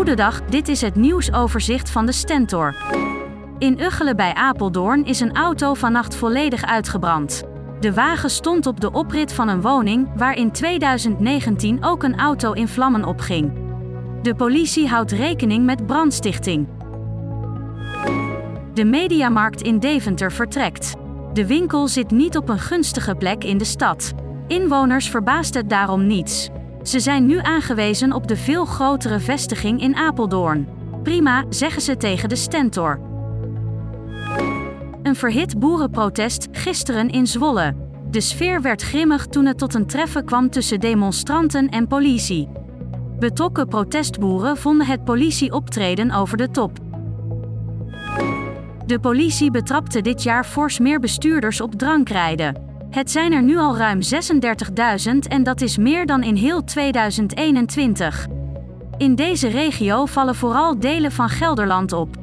Goedendag, dit is het nieuwsoverzicht van de Stentor. In Uggelen bij Apeldoorn is een auto vannacht volledig uitgebrand. De wagen stond op de oprit van een woning waar in 2019 ook een auto in vlammen opging. De politie houdt rekening met brandstichting. De Mediamarkt in Deventer vertrekt. De winkel zit niet op een gunstige plek in de stad. Inwoners verbaast het daarom niets. Ze zijn nu aangewezen op de veel grotere vestiging in Apeldoorn. Prima, zeggen ze tegen de Stentor. Een verhit boerenprotest gisteren in Zwolle. De sfeer werd grimmig toen het tot een treffen kwam tussen demonstranten en politie. Betrokken protestboeren vonden het politieoptreden over de top. De politie betrapte dit jaar fors meer bestuurders op drankrijden. Het zijn er nu al ruim 36.000 en dat is meer dan in heel 2021. In deze regio vallen vooral delen van Gelderland op.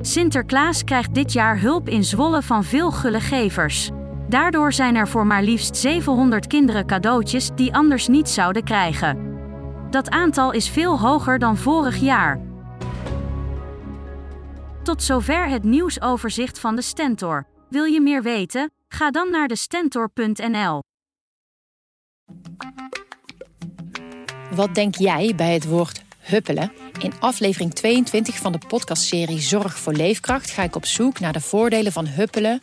Sinterklaas krijgt dit jaar hulp in Zwolle van veel gulle gevers. Daardoor zijn er voor maar liefst 700 kinderen cadeautjes die anders niet zouden krijgen. Dat aantal is veel hoger dan vorig jaar. Tot zover het nieuwsoverzicht van de Stentor. Wil je meer weten? Ga dan naar de stentor.nl. Wat denk jij bij het woord huppelen? In aflevering 22 van de podcastserie Zorg voor Leefkracht ga ik op zoek naar de voordelen van huppelen